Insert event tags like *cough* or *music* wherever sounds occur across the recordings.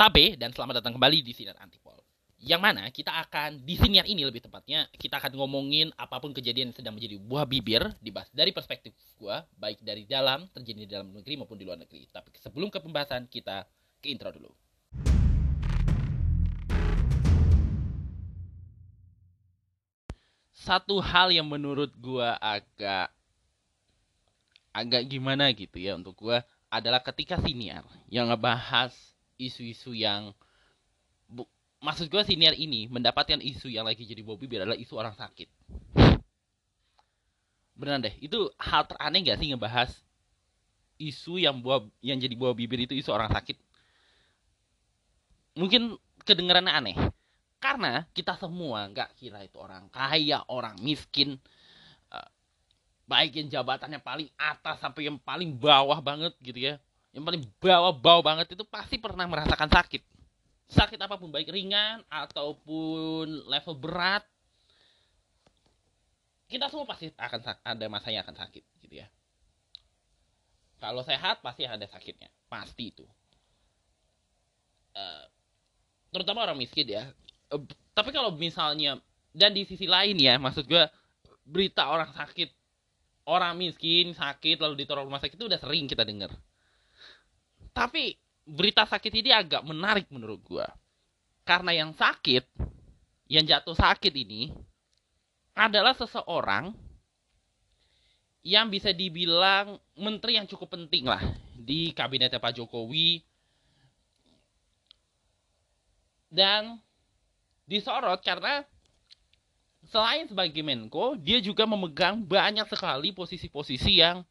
Tabe dan selamat datang kembali di Sinar Antipol. Yang mana kita akan di siniar ini lebih tepatnya kita akan ngomongin apa pun kejadian yang sedang menjadi buah bibir dibahas dari perspektif gua baik dari dalam terjadi di dalam negeri maupun di luar negeri. Tapi sebelum ke pembahasan kita ke intro dulu. Satu hal yang menurut gua agak agak gimana gitu ya untuk gua adalah ketika siniar yang ngebahas isu-isu yang bu, maksud gue siniar ini mendapatkan isu yang lagi jadi bobby adalah isu orang sakit. Beneran deh itu hal teraneh gak sih ngebahas isu yang buah yang jadi buah bibir itu isu orang sakit? Mungkin kedengarannya aneh. Karena kita semua nggak kira itu orang kaya orang miskin baik yang jabatannya paling atas sampai yang paling bawah banget gitu ya yang paling bawah bawah banget itu pasti pernah merasakan sakit. Sakit apa pun baik ringan ataupun level berat kita semua pasti akan ada masanya akan sakit gitu ya. Kalau sehat pasti ada sakitnya. Pasti itu. Uh, terutama orang miskin ya. Uh, tapi kalau misalnya dan di sisi lain ya maksud gue berita orang sakit orang miskin sakit lalu ditaruh rumah sakit itu udah sering kita dengar. Tapi berita sakit ini agak menarik menurut gua. Karena yang sakit, yang jatuh sakit ini adalah seseorang yang bisa dibilang menteri yang cukup penting lah di kabinetnya Pak Jokowi dan disorot karena selain sebagai Menko, dia juga memegang banyak sekali posisi-posisi yang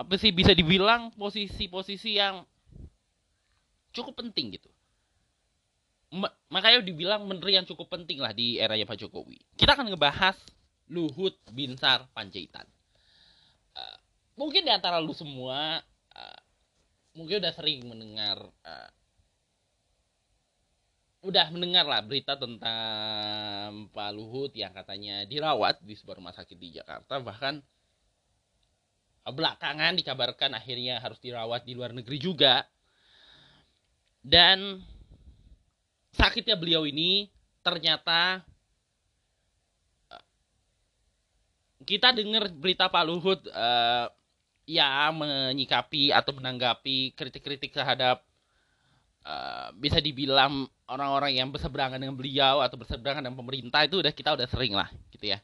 apa sih bisa dibilang posisi-posisi yang cukup penting gitu. makanya dibilang menteri yang cukup penting lah di eranya Pak Jokowi. Kita akan ngebahas Luhut Binsar Panjaitan. Uh, mungkin di antara lu semua uh, mungkin udah sering mendengar uh, udah mendengar lah berita tentang Pak Luhut yang katanya dirawat di sebuah rumah sakit di Jakarta bahkan belakangan dikabarkan akhirnya harus dirawat di luar negeri juga. Dan sakitnya beliau ini ternyata eh, kita dengar berita Pak Luhut uh, ya menyikapi atau menanggapi kritik-kritik terhadap uh, bisa dibilang orang-orang yang berseberangan dengan beliau atau berseberangan dengan pemerintah itu udah kita udah sering lah gitu ya.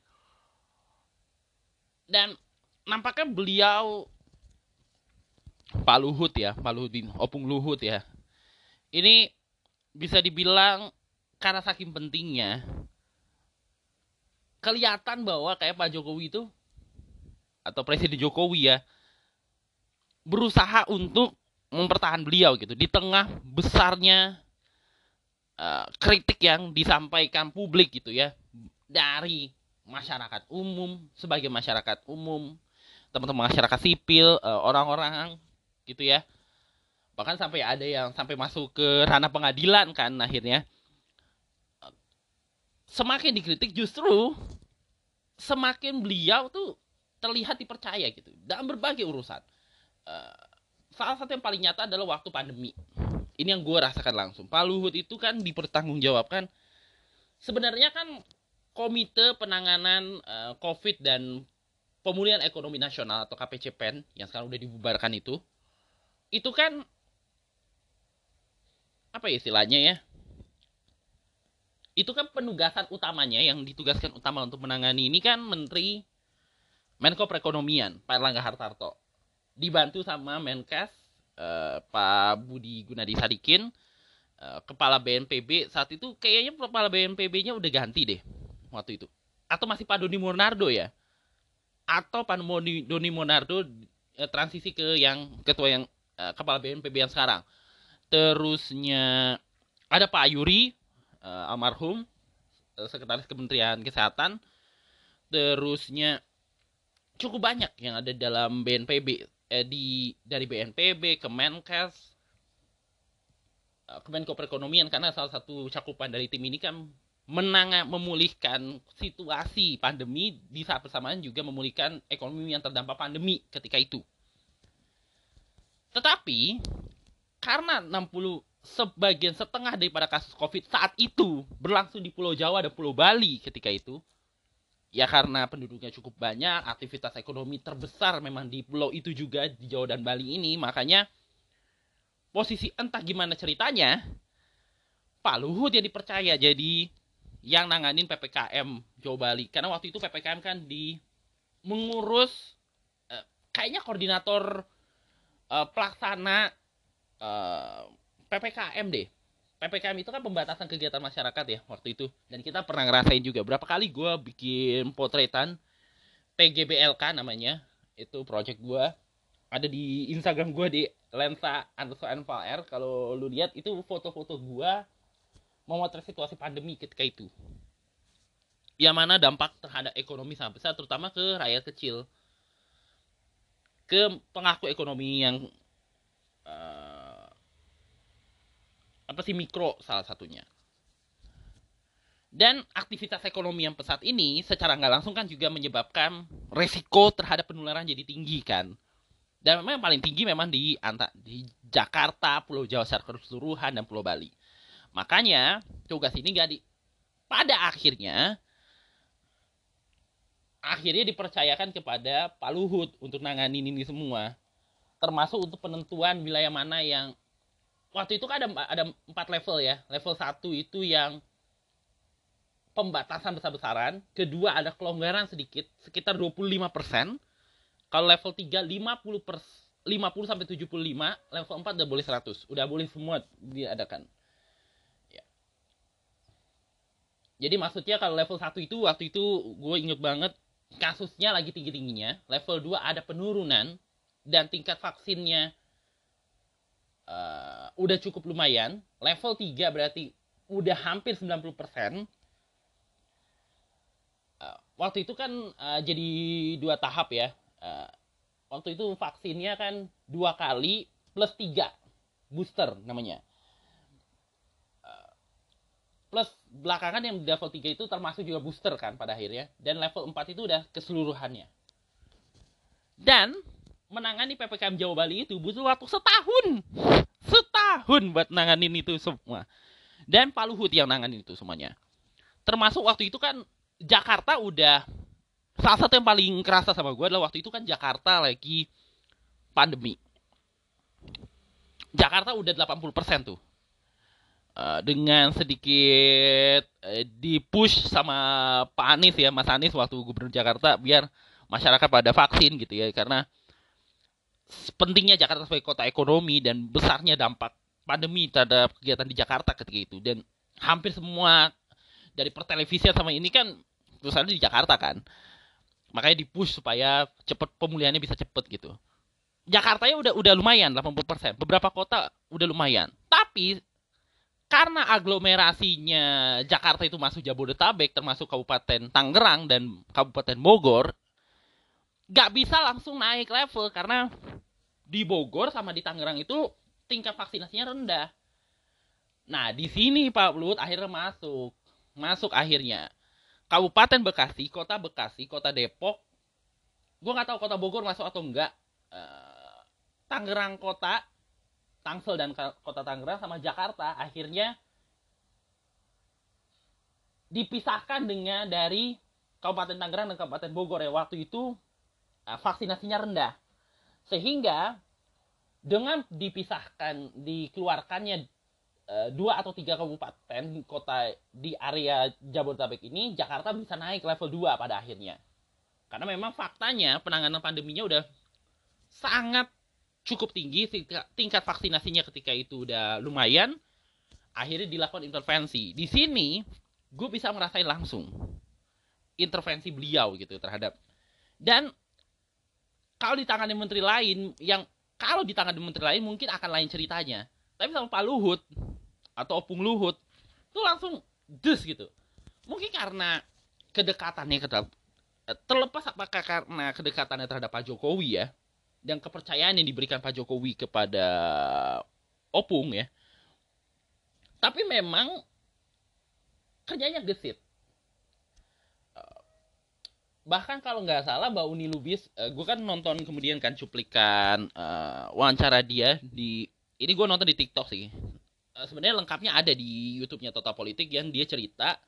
Dan nampaknya beliau Pak Luhut ya Pak Luhut Opung Luhut ya. Ini bisa dibilang karena saking pentingnya kelihatan bahwa kayak Pak Jokowi itu atau Presiden Jokowi ya berusaha untuk mempertahankan beliau gitu. Di tengah besarnya uh, kritik yang disampaikan publik gitu ya dari masyarakat umum sebagai masyarakat umum teman-teman masyarakat sipil uh, orang-orang gitu ya. Bahkan sampai ada yang sampai masuk ke ranah pengadilan kan akhirnya. Semakin dikritik justru semakin beliau tuh terlihat dipercaya gitu. Dalam berbagai urusan. Uh, salah satu yang paling nyata adalah waktu pandemi. Ini yang gue rasakan langsung. Pak Luhut itu kan dipertanggungjawabkan. Sebenarnya kan komite penanganan uh, COVID dan pemulihan ekonomi nasional atau KPCPEN yang sekarang udah dibubarkan itu itu kan apa ya istilahnya ya? Itu kan penugasan utamanya yang ditugaskan utama untuk menangani ini kan Menteri Menko Perekonomian Pak Erlangga Hartarto. Dibantu sama Menkes uh, Pak Budi Gunadi Sadikin uh, kepala BNPB saat itu kayaknya kepala BNPB-nya udah ganti deh waktu itu. Atau masih Pak Doni Monardo ya atau Pak Doni Monardo uh, transisi ke yang ketua yang uh, kepala BNPB yang sekarang. Terusnya ada Pak Yuri uh, almarhum uh, sekretaris Kementerian Kesehatan. Terusnya cukup banyak yang ada dalam BNPB eh, di dari BNPB, Kemenkes, eh, Kemenko Perekonomian karena salah satu cakupan dari tim ini kan menang memulihkan situasi pandemi di saat bersamaan juga memulihkan ekonomi yang terdampak pandemi ketika itu. Tetapi karena 60 sebagian setengah daripada kasus COVID saat itu berlangsung di Pulau Jawa dan Pulau Bali ketika itu. Ya karena penduduknya cukup banyak, aktivitas ekonomi terbesar memang di pulau itu juga di Jawa dan Bali ini, makanya posisi entah gimana ceritanya, Pak Luhut yang dipercaya jadi yang nanganin PPKM Jawa Bali. Karena waktu itu PPKM kan di mengurus eh, kayaknya koordinator eh, pelaksana eh, PPKM deh. PPKM itu kan pembatasan kegiatan masyarakat ya waktu itu. Dan kita pernah ngerasain juga. Berapa kali gue bikin potretan PGBLK namanya. Itu project gue. Ada di Instagram gue di lensa underscore. Kalau lu lihat itu foto-foto gue memotret situasi pandemi ketika itu. Yang mana dampak terhadap ekonomi sangat besar, terutama ke rakyat kecil. Ke pengaku ekonomi yang uh, apa sih mikro salah satunya. Dan aktivitas ekonomi yang pesat ini secara nggak langsung kan juga menyebabkan resiko terhadap penularan jadi tinggi kan. Dan memang yang paling tinggi memang di di Jakarta, Pulau Jawa secara keseluruhan dan Pulau Bali. Makanya tugas ini gak di pada akhirnya akhirnya dipercayakan kepada Pak Luhut untuk nanganin ini semua. Termasuk untuk penentuan wilayah mana yang waktu itu kan ada ada empat level ya. Level satu itu yang pembatasan besar-besaran, kedua ada kelonggaran sedikit sekitar 25%. Kalau level 3 50 per 50 sampai 75, level 4 udah boleh 100. Udah boleh semua diadakan. Ya. Jadi maksudnya kalau level 1 itu waktu itu gue inget banget kasusnya lagi tinggi-tingginya. Level 2 ada penurunan dan tingkat vaksinnya uh, udah cukup lumayan. Level 3 berarti udah hampir 90%. Uh, waktu itu kan uh, jadi dua tahap ya. Uh, waktu itu vaksinnya kan dua kali plus tiga booster namanya. Plus belakangan yang level 3 itu termasuk juga booster kan pada akhirnya. Dan level 4 itu udah keseluruhannya. Dan menangani PPKM Jawa Bali itu butuh waktu setahun. Setahun buat nanganin itu semua. Dan Pak Luhut yang nanganin itu semuanya. Termasuk waktu itu kan Jakarta udah salah satu yang paling kerasa sama gue adalah waktu itu kan Jakarta lagi pandemi. Jakarta udah 80% tuh. Uh, dengan sedikit uh, dipush sama Pak Anies ya, Mas Anies waktu gubernur Jakarta biar masyarakat pada vaksin gitu ya karena pentingnya Jakarta sebagai kota ekonomi dan besarnya dampak pandemi terhadap kegiatan di Jakarta ketika itu. Dan hampir semua dari pertelevisian sama ini kan ada di Jakarta kan. Makanya dipush supaya cepet pemulihannya bisa cepet gitu. Jakarta ya udah udah lumayan 80% beberapa kota udah lumayan. Tapi karena aglomerasinya Jakarta itu masuk Jabodetabek termasuk Kabupaten Tangerang dan Kabupaten Bogor nggak bisa langsung naik level karena di Bogor sama di Tangerang itu tingkat vaksinasinya rendah. Nah, di sini Pak Luhut akhirnya masuk. Masuk akhirnya. Kabupaten Bekasi, Kota Bekasi, Kota Depok. Gue nggak tahu Kota Bogor masuk atau enggak. Uh, Tangerang Kota, Tangsel dan Kota Tangerang sama Jakarta akhirnya dipisahkan dengan dari Kabupaten Tangerang dan Kabupaten Bogor ya. Waktu itu uh, vaksinasinya rendah. Sehingga dengan dipisahkan dikeluarkannya uh, dua atau tiga kabupaten kota di area Jabodetabek ini Jakarta bisa naik level 2 pada akhirnya. Karena memang faktanya penanganan pandeminya udah sangat cukup tinggi tingkat vaksinasinya ketika itu udah lumayan akhirnya dilakukan intervensi. Di sini gue bisa merasain langsung intervensi beliau gitu terhadap dan kalau di tangan menteri lain yang kalau di tangan menteri lain mungkin akan lain ceritanya. Tapi sama Pak Luhut atau Opung Luhut itu langsung des gitu. Mungkin karena kedekatannya terhadap terlepas apakah karena kedekatannya terhadap Pak Jokowi ya dan kepercayaan yang diberikan Pak Jokowi kepada Opung ya. Tapi memang kerjanya gesit. Bahkan kalau nggak salah Mbak Uni Lubis eh, gue kan nonton kemudian kan cuplikan uh, wawancara dia di ini gue nonton di TikTok sih. Sebenarnya lengkapnya ada di YouTube-nya Total Politik yang dia cerita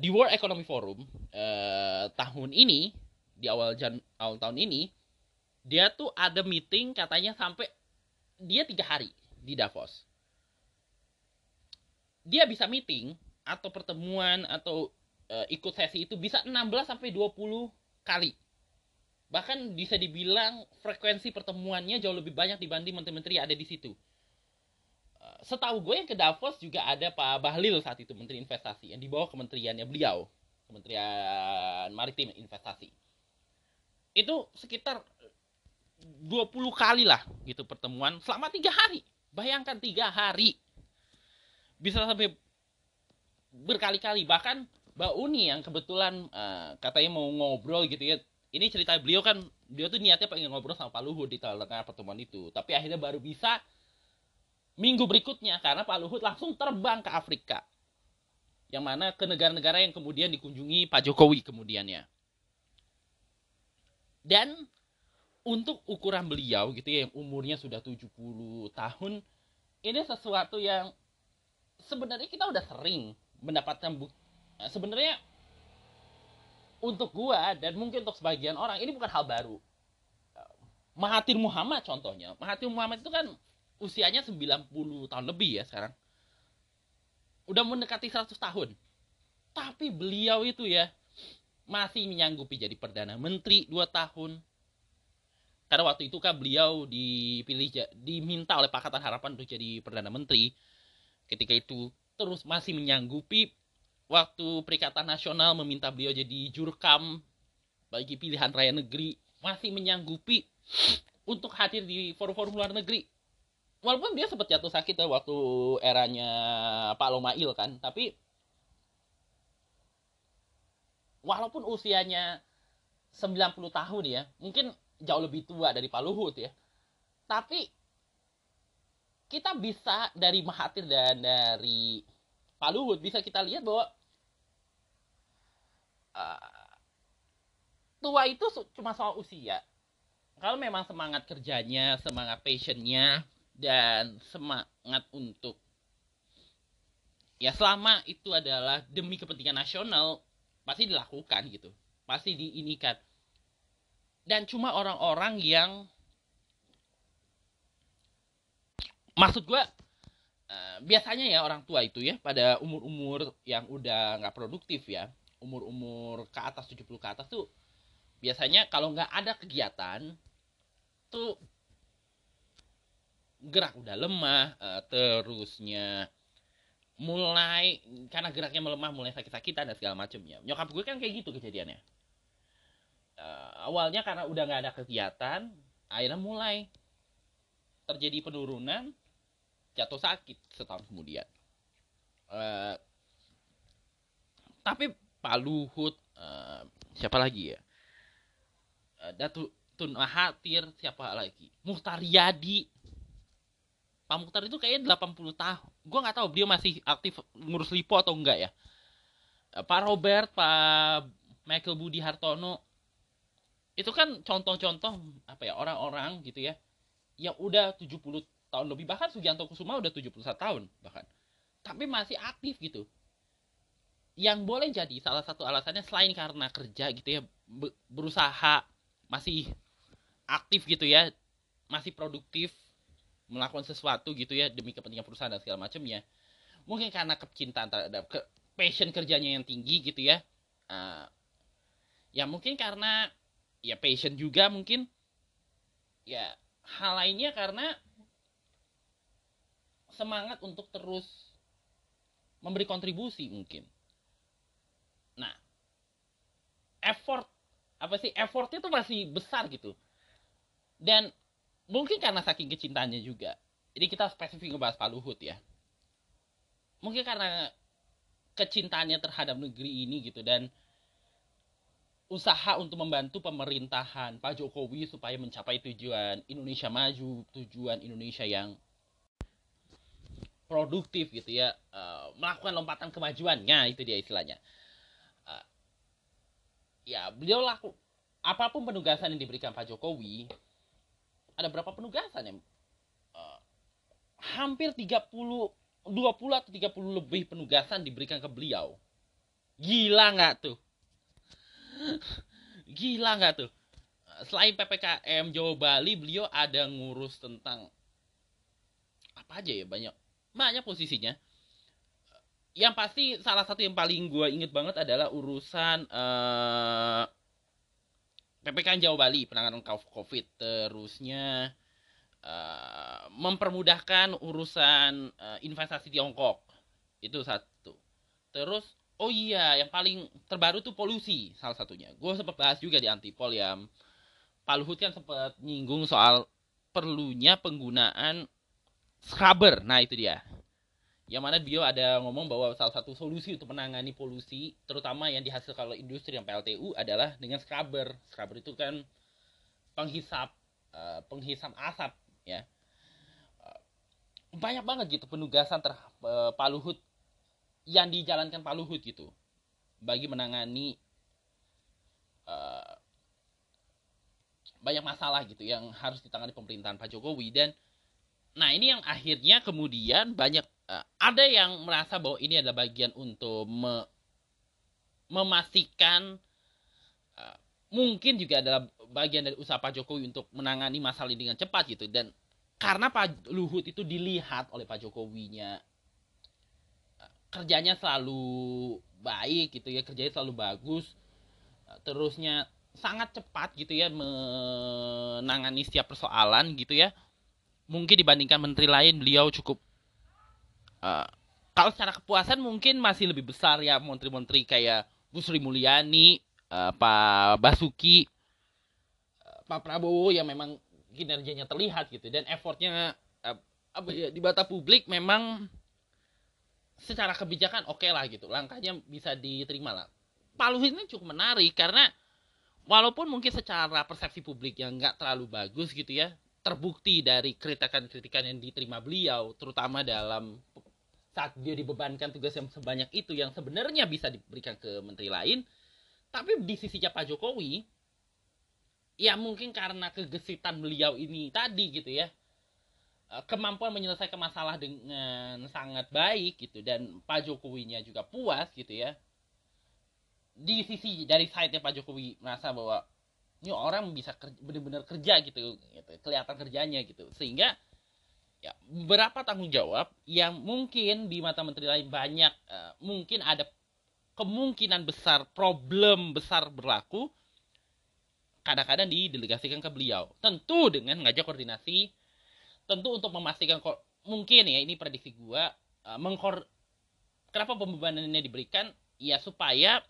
di World Economic Forum uh, tahun ini di awal jan awal tahun ini dia tuh ada meeting katanya sampai dia tiga hari di Davos dia bisa meeting atau pertemuan atau uh, ikut sesi itu bisa 16 sampai 20 kali. Bahkan bisa dibilang frekuensi pertemuannya jauh lebih banyak dibanding menteri-menteri ada di situ. Uh, setahu gue yang ke Davos juga ada Pak Bahlil saat itu menteri investasi yang dibawa kementeriannya beliau, Kementerian Maritim Investasi. Itu sekitar 20 kali lah gitu pertemuan selama tiga hari. Bayangkan tiga hari. Bisa sampai berkali-kali. Bahkan Mbak Uni yang kebetulan uh, katanya mau ngobrol gitu ya. Ini cerita beliau kan beliau tuh niatnya pengen ngobrol sama Pak Luhut di tengah pertemuan itu. Tapi akhirnya baru bisa minggu berikutnya karena Pak Luhut langsung terbang ke Afrika. Yang mana ke negara-negara yang kemudian dikunjungi Pak Jokowi kemudiannya dan untuk ukuran beliau gitu ya yang umurnya sudah 70 tahun ini sesuatu yang sebenarnya kita udah sering mendapatkan bukti nah, sebenarnya untuk gua dan mungkin untuk sebagian orang ini bukan hal baru. Mahathir Muhammad contohnya Mahathir Muhammad itu kan usianya 90 tahun lebih ya sekarang. Udah mendekati 100 tahun. Tapi beliau itu ya masih menyanggupi jadi perdana menteri 2 tahun. Karena waktu itu kan beliau dipilih diminta oleh Pakatan Harapan untuk jadi perdana menteri. Ketika itu terus masih menyanggupi. Waktu Perikatan Nasional meminta beliau jadi jurkam bagi pilihan raya negeri masih menyanggupi untuk hadir di forum-forum luar negeri. Walaupun dia sempat jatuh sakit ya waktu eranya Pak Lomail kan tapi walaupun usianya 90 tahun ya mungkin jauh lebih tua dari Pak Luhut ya tapi kita bisa dari Mahathir dan dari Pak Luhut bisa kita lihat bahwa uh, tua itu cuma soal usia. Kalau memang semangat kerjanya, semangat passionnya, dan semangat untuk ya selama itu adalah demi kepentingan nasional pasti dilakukan gitu, pasti diinikan. Dan cuma orang-orang yang maksud gue uh, biasanya ya orang tua itu ya pada umur-umur yang udah nggak produktif ya umur-umur ke atas 70 ke atas tuh biasanya kalau nggak ada kegiatan tuh gerak udah lemah uh, terusnya mulai karena geraknya melemah mulai sakit-sakitan dan segala macamnya nyokap gue kan kayak gitu kejadiannya uh, awalnya karena udah nggak ada kegiatan akhirnya mulai terjadi penurunan jatuh sakit setahun kemudian. Uh, tapi Pak Luhut, uh, siapa lagi ya? Uh, Datu Tun Mahathir, siapa lagi? Muhtar Yadi. Pak Muhtar itu kayaknya 80 tahun. Gue nggak tahu dia masih aktif ngurus lipo atau enggak ya. Pak Robert, Pak Michael Budi Hartono. Itu kan contoh-contoh apa ya orang-orang gitu ya yang udah 70 tahun lebih bahkan Sugianto Kusuma udah 71 tahun bahkan tapi masih aktif gitu yang boleh jadi salah satu alasannya selain karena kerja gitu ya berusaha masih aktif gitu ya masih produktif melakukan sesuatu gitu ya demi kepentingan perusahaan dan segala macamnya mungkin karena kecintaan terhadap ke passion kerjanya yang tinggi gitu ya uh, ya mungkin karena ya passion juga mungkin ya hal lainnya karena semangat untuk terus memberi kontribusi mungkin. Nah, effort apa sih effortnya tuh masih besar gitu. Dan mungkin karena saking kecintanya juga. Jadi kita spesifik ngebahas Pak Luhut ya. Mungkin karena kecintanya terhadap negeri ini gitu dan usaha untuk membantu pemerintahan Pak Jokowi supaya mencapai tujuan Indonesia maju, tujuan Indonesia yang produktif gitu ya uh, melakukan lompatan kemajuannya itu dia istilahnya uh, ya beliau laku apa pun penugasan yang diberikan Pak Jokowi ada berapa penugasan yang uh, hampir 30 20 atau 30 lebih penugasan diberikan ke beliau. Gila nggak tuh? *laughs* Gila nggak tuh? Selain PPKM Jawa Bali, beliau ada ngurus tentang apa aja ya banyak banyak posisinya. Yang pasti salah satu yang paling gue inget banget adalah urusan uh, PPKM Jawa Bali penanganan COVID. Terusnya uh, mempermudahkan urusan uh, investasi Tiongkok. Itu satu. Terus oh iya yang paling terbaru tuh polusi salah satunya. Gue sempat bahas juga di antipol ya. Pak Luhut kan sempat nyinggung soal perlunya penggunaan scrubber. Nah itu dia yang mana bio ada ngomong bahwa salah satu solusi untuk menangani polusi terutama yang dihasilkan oleh industri yang PLTU adalah dengan scrubber. Scrubber itu kan penghisap uh, penghisap asap ya. Banyak banget gitu penugasan ter uh, Pak Luhut yang dijalankan Pak Luhut gitu bagi menangani uh, banyak masalah gitu yang harus ditangani pemerintahan Pak Jokowi. Dan nah ini yang akhirnya kemudian banyak uh, ada yang merasa bahwa ini adalah bagian untuk me, memastikan uh, mungkin juga adalah bagian dari usaha Pak Jokowi untuk menangani masalah ini dengan cepat gitu. Dan karena Pak Luhut itu dilihat oleh Pak Jokowinya kerjanya selalu baik gitu ya kerjanya selalu bagus terusnya sangat cepat gitu ya menangani setiap persoalan gitu ya. Mungkin dibandingkan menteri lain beliau cukup uh, kalau secara kepuasan mungkin masih lebih besar ya menteri-menteri kayak Bu Sri Mulyani uh, Pak Basuki uh, Pak Prabowo yang memang kinerjanya terlihat gitu dan effortnya uh, apa ya di mata publik memang secara kebijakan oke okay lah gitu langkahnya bisa diterima lah. Pak Luhut ini cukup menarik karena walaupun mungkin secara persepsi publik yang nggak terlalu bagus gitu ya terbukti dari kritikan-kritikan yang diterima beliau terutama dalam saat dia dibebankan tugas yang sebanyak itu yang sebenarnya bisa diberikan ke menteri lain tapi di sisinya Pak Jokowi ya mungkin karena kegesitan beliau ini tadi gitu ya eh, kemampuan menyelesaikan masalah dengan sangat baik gitu dan Pak Jokowinya juga puas gitu ya. Di sisi dari side Pak Jokowi merasa bahwa ini orang bisa benar-benar kerja gitu, gitu kelihatan kerjanya gitu. Sehingga ya berapa tanggung jawab yang mungkin di mata menteri lain banyak uh, mungkin ada kemungkinan besar problem besar berlaku kadang-kadang didelegasikan ke beliau. Tentu dengan ngajak koordinasi, tentu untuk memastikan kok mungkin ya ini prediksi gua uh, mengkor kenapa pembebanannya diberikan ya supaya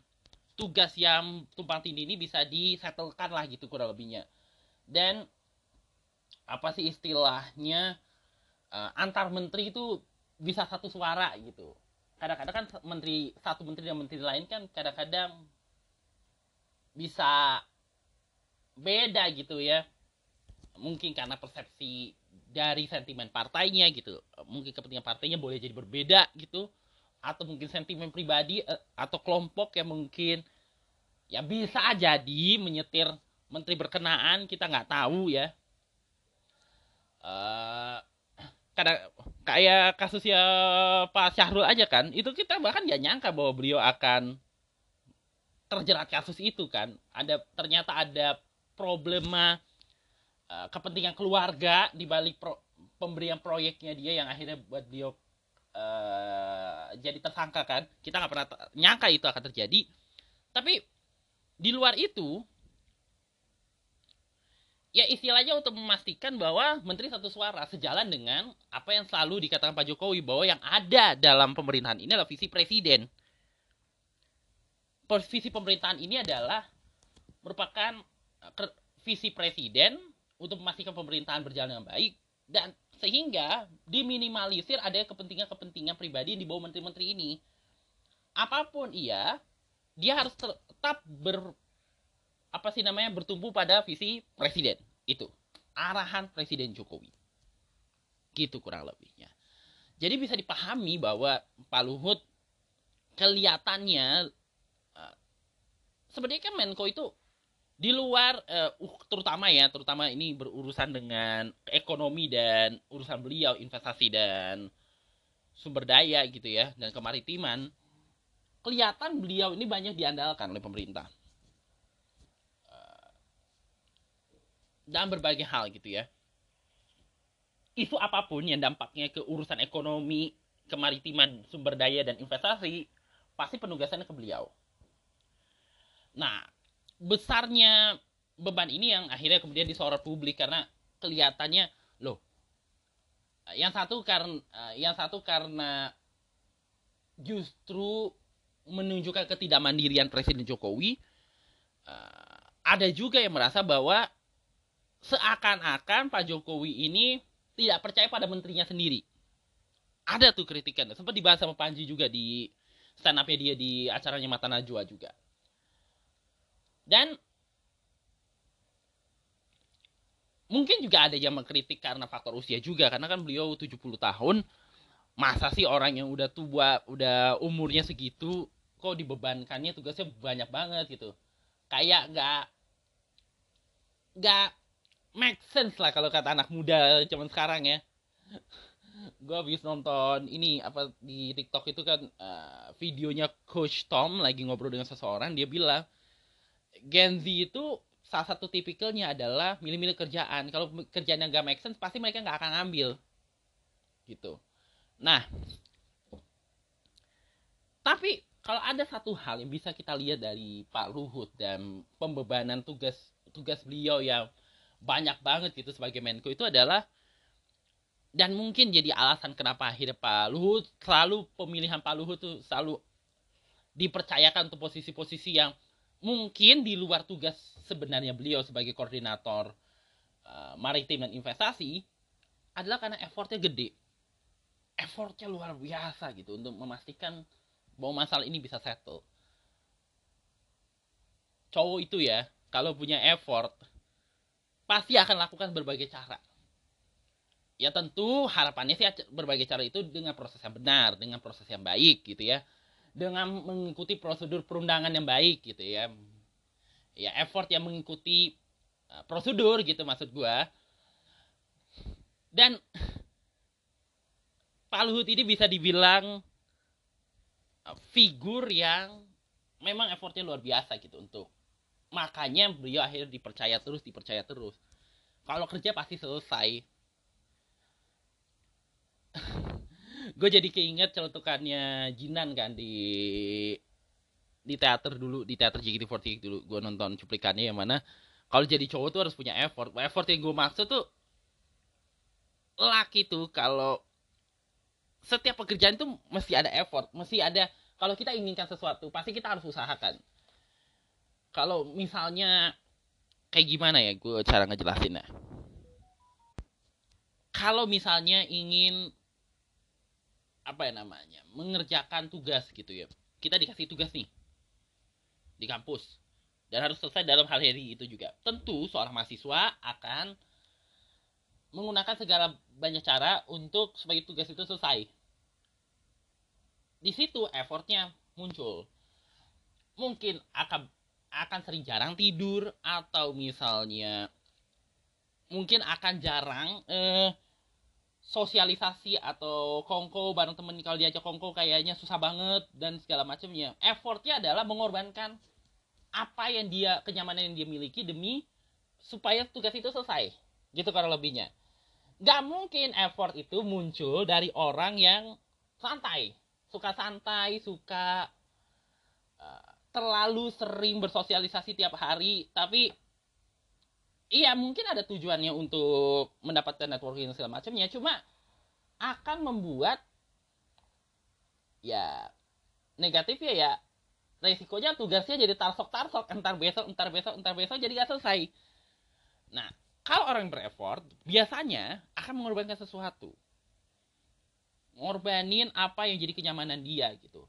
tugas yang tumpang tindih ini bisa disetelkan lah gitu kurang lebihnya. Dan apa sih istilahnya uh, antar menteri itu bisa satu suara gitu. Kadang-kadang kan menteri satu menteri dan menteri lain kan kadang-kadang bisa beda gitu ya. Mungkin karena persepsi dari sentimen partainya gitu. Mungkin kepentingan partainya boleh jadi berbeda gitu. Atau mungkin sentimen pribadi eh, atau kelompok yang mungkin ya bisa jadi menyetir menteri berkenaan kita nggak tahu ya. Uh, kadang kayak kasusnya Pak Syahrul aja kan itu kita bahkan nggak nyangka bahwa beliau akan terjerat kasus itu kan. Ada ternyata ada problema uh, kepentingan keluarga di balik pro, pemberian proyeknya dia yang akhirnya buat dia uh, jadi tersangka kan. Kita nggak pernah nyangka itu akan terjadi. Tapi di luar itu ya istilahnya untuk memastikan bahwa menteri satu suara sejalan dengan apa yang selalu dikatakan Pak Jokowi bahwa yang ada dalam pemerintahan ini adalah visi presiden. Visi pemerintahan ini adalah merupakan visi presiden untuk memastikan pemerintahan berjalan dengan baik dan sehingga diminimalisir ada kepentingan-kepentingan pribadi yang dibawa menteri-menteri ini. Apa pun ia, dia harus tetap ber apa sih namanya bertumbuh pada visi presiden. Itu. Arahan presiden Jokowi. Gitu kurang lebihnya. Jadi bisa dipahami bahwa Pak Luhut kelihatannya uh, sebenarnya kan Menko itu di luar uh, terutama ya terutama ini berurusan dengan ekonomi dan urusan beliau investasi dan sumber daya gitu ya dan kemaritiman kelihatan beliau ini banyak diandalkan oleh pemerintah dalam berbagai hal gitu ya. Isu apa pun yang dampaknya ke urusan ekonomi kemaritiman sumber daya dan investasi pasti penugasannya ke beliau. Nah besarnya beban ini yang akhirnya kemudian disorot publik karena kelihatannya loh yang satu karena yang satu karena justru menunjukkan ketidakmandirian Presiden Jokowi uh, ada juga yang merasa bahwa seakan-akan Pak Jokowi ini tidak percaya pada menterinya sendiri. Ada tuh kritikan. Sempat dibahas sama Panji juga di stand up dia di acaranya Mata Najwa juga. Dan mungkin juga ada yang mengkritik karena faktor usia juga. Karena kan beliau 70 tahun. Masa sih orang yang udah tua udah umurnya segitu kok dibebankannya tugasnya banyak banget gitu. Kayak nggak nggak make sense lah kalau kata anak muda zaman sekarang ya gue habis nonton ini apa di TikTok itu kan uh, videonya Coach Tom lagi ngobrol dengan seseorang dia bilang Gen Z itu salah satu tipikalnya adalah milih-milih kerjaan. Kalau kerjaan yang gak make sense, pasti mereka gak akan ngambil. Gitu. Nah, tapi kalau ada satu hal yang bisa kita lihat dari Pak Luhut dan pembebanan tugas tugas beliau yang banyak banget gitu sebagai Menko itu adalah dan mungkin jadi alasan kenapa akhirnya Pak Luhut selalu pemilihan Pak Luhut tuh selalu dipercayakan untuk posisi-posisi yang mungkin di luar tugas sebenarnya beliau sebagai koordinator uh, maritim dan investasi adalah karena effortnya gede. Effortnya luar biasa gitu untuk memastikan bahwa masalah ini bisa settle. Cowok itu ya kalau punya effort pasti akan lakukan berbagai cara. Ya tentu harapannya sih berbagai cara itu dengan proses yang benar dengan proses yang baik gitu ya. Dengan mengikuti prosedur perundangan yang baik gitu ya. Ya effort yang mengikuti uh, prosedur gitu maksud gua. Dan *sighs* Pak Luhut ini bisa dibilang uh, figur yang memang effortnya luar biasa gitu untuk makanya beliau akhirnya dipercaya terus dipercaya terus. Kalau kerja pasti selesai. *laughs* Gue jadi keinget celutukannya Jinan kan di di teater dulu di teater JKT48 dulu. Gue nonton cuplikannya yang mana kalau jadi cowok tuh harus punya effort. Effort yang gue maksud tuh laki tuh kalau setiap pekerjaan tuh mesti ada effort mesti ada kalau kita inginkan sesuatu pasti kita harus usahakan kalau misalnya kayak gimana ya gue cara ngejelasinnya? Kalau misalnya ingin apa ya namanya mengerjakan tugas gitu ya. Kita dikasih tugas nih di kampus. Dan harus selesai dalam hal hari itu juga. Tentu seorang mahasiswa akan menggunakan segala banyak cara untuk supaya tugas itu selesai. Di situ effortnya muncul. Mungkin akan akan sering jarang tidur atau misalnya mungkin akan jarang eh, sosialisasi atau kongko bareng temen. Kalau diajak kongko kayaknya susah banget dan segala macamnya. Effortnya adalah mengorbankan apa yang dia kenyamanan yang dia miliki demi supaya tugas itu selesai. Gitu kalau lebihnya. Nggak mungkin effort itu muncul dari orang yang santai. Suka santai suka terlalu sering bersosialisasi tiap hari tapi iya mungkin ada tujuannya untuk mendapatkan networking segala macamnya. Cuma akan membuat ya negatif ya ya resikonya tugasnya jadi tarsok tarsok entar besok entar besok entar besok jadi gak selesai. Nah kalau orang berefort biasanya akan mengorbankan sesuatu. Ngorbanin apa yang jadi kenyamanan dia gitu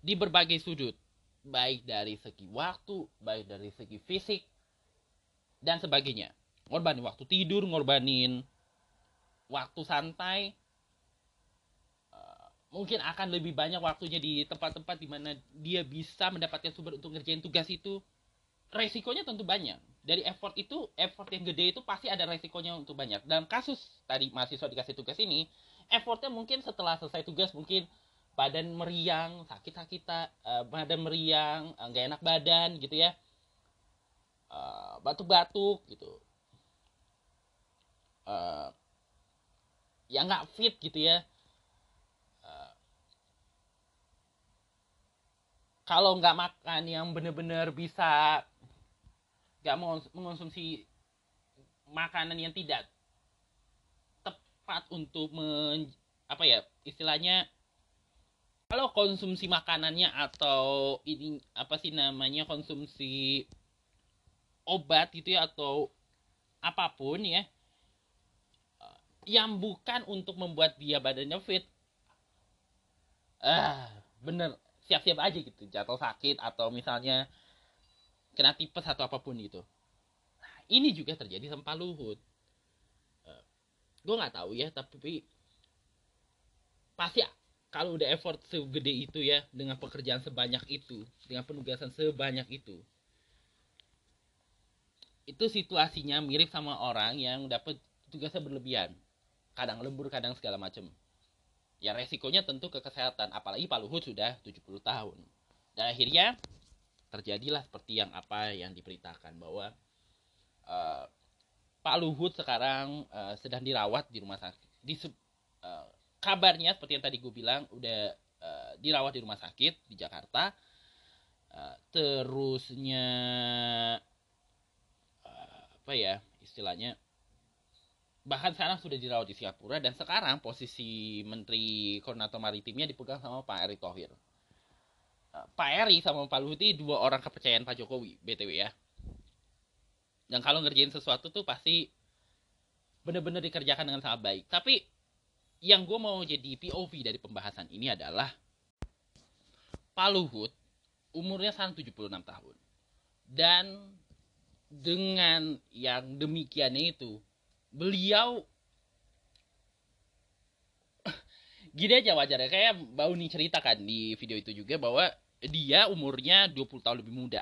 di berbagai sudut baik dari segi waktu baik dari segi fisik dan sebagainya. Ngorbanin waktu tidur, ngorbanin waktu santai. Uh, mungkin akan lebih banyak waktunya di tempat-tempat di mana dia bisa mendapatkan sumber untuk ngerjain tugas itu. resikonya tentu banyak dari effort itu effort yang gede itu pasti ada resikonya untuk banyak dalam kasus tadi mahasiswa dikasih tugas ini effortnya mungkin setelah selesai tugas mungkin badan meriang sakit sakit uh, badan meriang eh, nggak uh, enak badan gitu ya. Uh, batuk-batuk gitu. Uh, ya nggak fit gitu ya. Kalau nggak makan yang bener-bener bisa nggak mau mengonsumsi makanan yang tidak tepat untuk men, apa ya istilahnya kalau konsumsi makanannya atau ini apa sih namanya konsumsi obat gitu ya atau apa pun ya yang bukan untuk membuat dia badannya fit ah bener siap-siap aja gitu jatuh sakit atau misalnya kena tipes atau apa pun gitu. Nah, ini juga terjadi sama Luhut uh, gue nggak tahu ya tapi pasti kalau udah effort segede itu ya dengan pekerjaan sebanyak itu dengan penugasan sebanyak itu itu situasinya mirip sama orang yang dapat tugasnya berlebihan kadang lembur kadang segala macam ya resikonya tentu ke kesehatan apalagi Pak Luhut sudah 70 tahun dan akhirnya terjadilah seperti yang apa yang diberitakan bahwa uh, Pak Luhut sekarang uh, sedang dirawat di rumah sakit. Di kabarnya seperti yang tadi gue bilang udah uh, dirawat di rumah sakit di Jakarta. Uh, terusnya uh, apa ya istilahnya bahkan sekarang sudah dirawat di Singapura dan sekarang posisi Menteri Koordinator Maritimnya dipegang sama Pak Erick Thohir. Pak Eri sama Pak Luhut ini dua orang kepercayaan Pak Jokowi, BTW ya. Dan kalau ngerjain sesuatu tuh pasti bener-bener dikerjakan dengan sangat baik. Tapi yang gue mau jadi POV dari pembahasan ini adalah Pak Luhut umurnya sekarang 76 tahun. Dan dengan yang demikiannya itu, beliau *laughs* gini aja wajar ya kayak Mbak Uni ceritakan di video itu juga bahwa dia umurnya 20 tahun lebih muda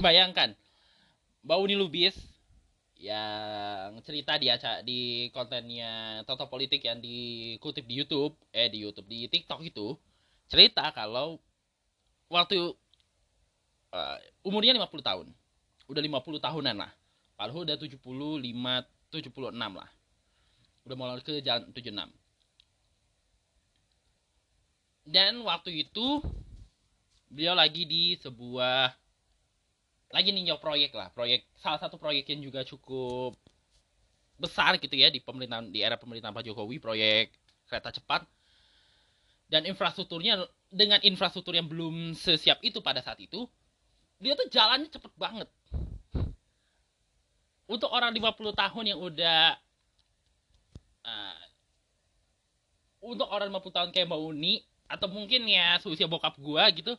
bayangkan Mbak Uni Lubis yang cerita di di kontennya Toto Politik yang dikutip di YouTube eh di YouTube di TikTok itu cerita kalau waktu uh, umurnya 50 tahun. Udah 50 tahunan lah. Pak udah 75 76 lah. Udah mulai ke jalan 76 dan waktu itu beliau lagi di sebuah lagi ninjau proyek lah proyek salah satu proyek yang juga cukup besar gitu ya di pemerintahan di era pemerintahan Pak Jokowi proyek kereta cepat. Dan infrastrukturnya dengan infrastruktur yang belum sesiap itu pada saat itu dia tuh jalannya cepet banget. Untuk orang 50 tahun yang udah uh, untuk orang 50 tahun kayak Mbak Uni atau mungkin ya seusia bokap gua gitu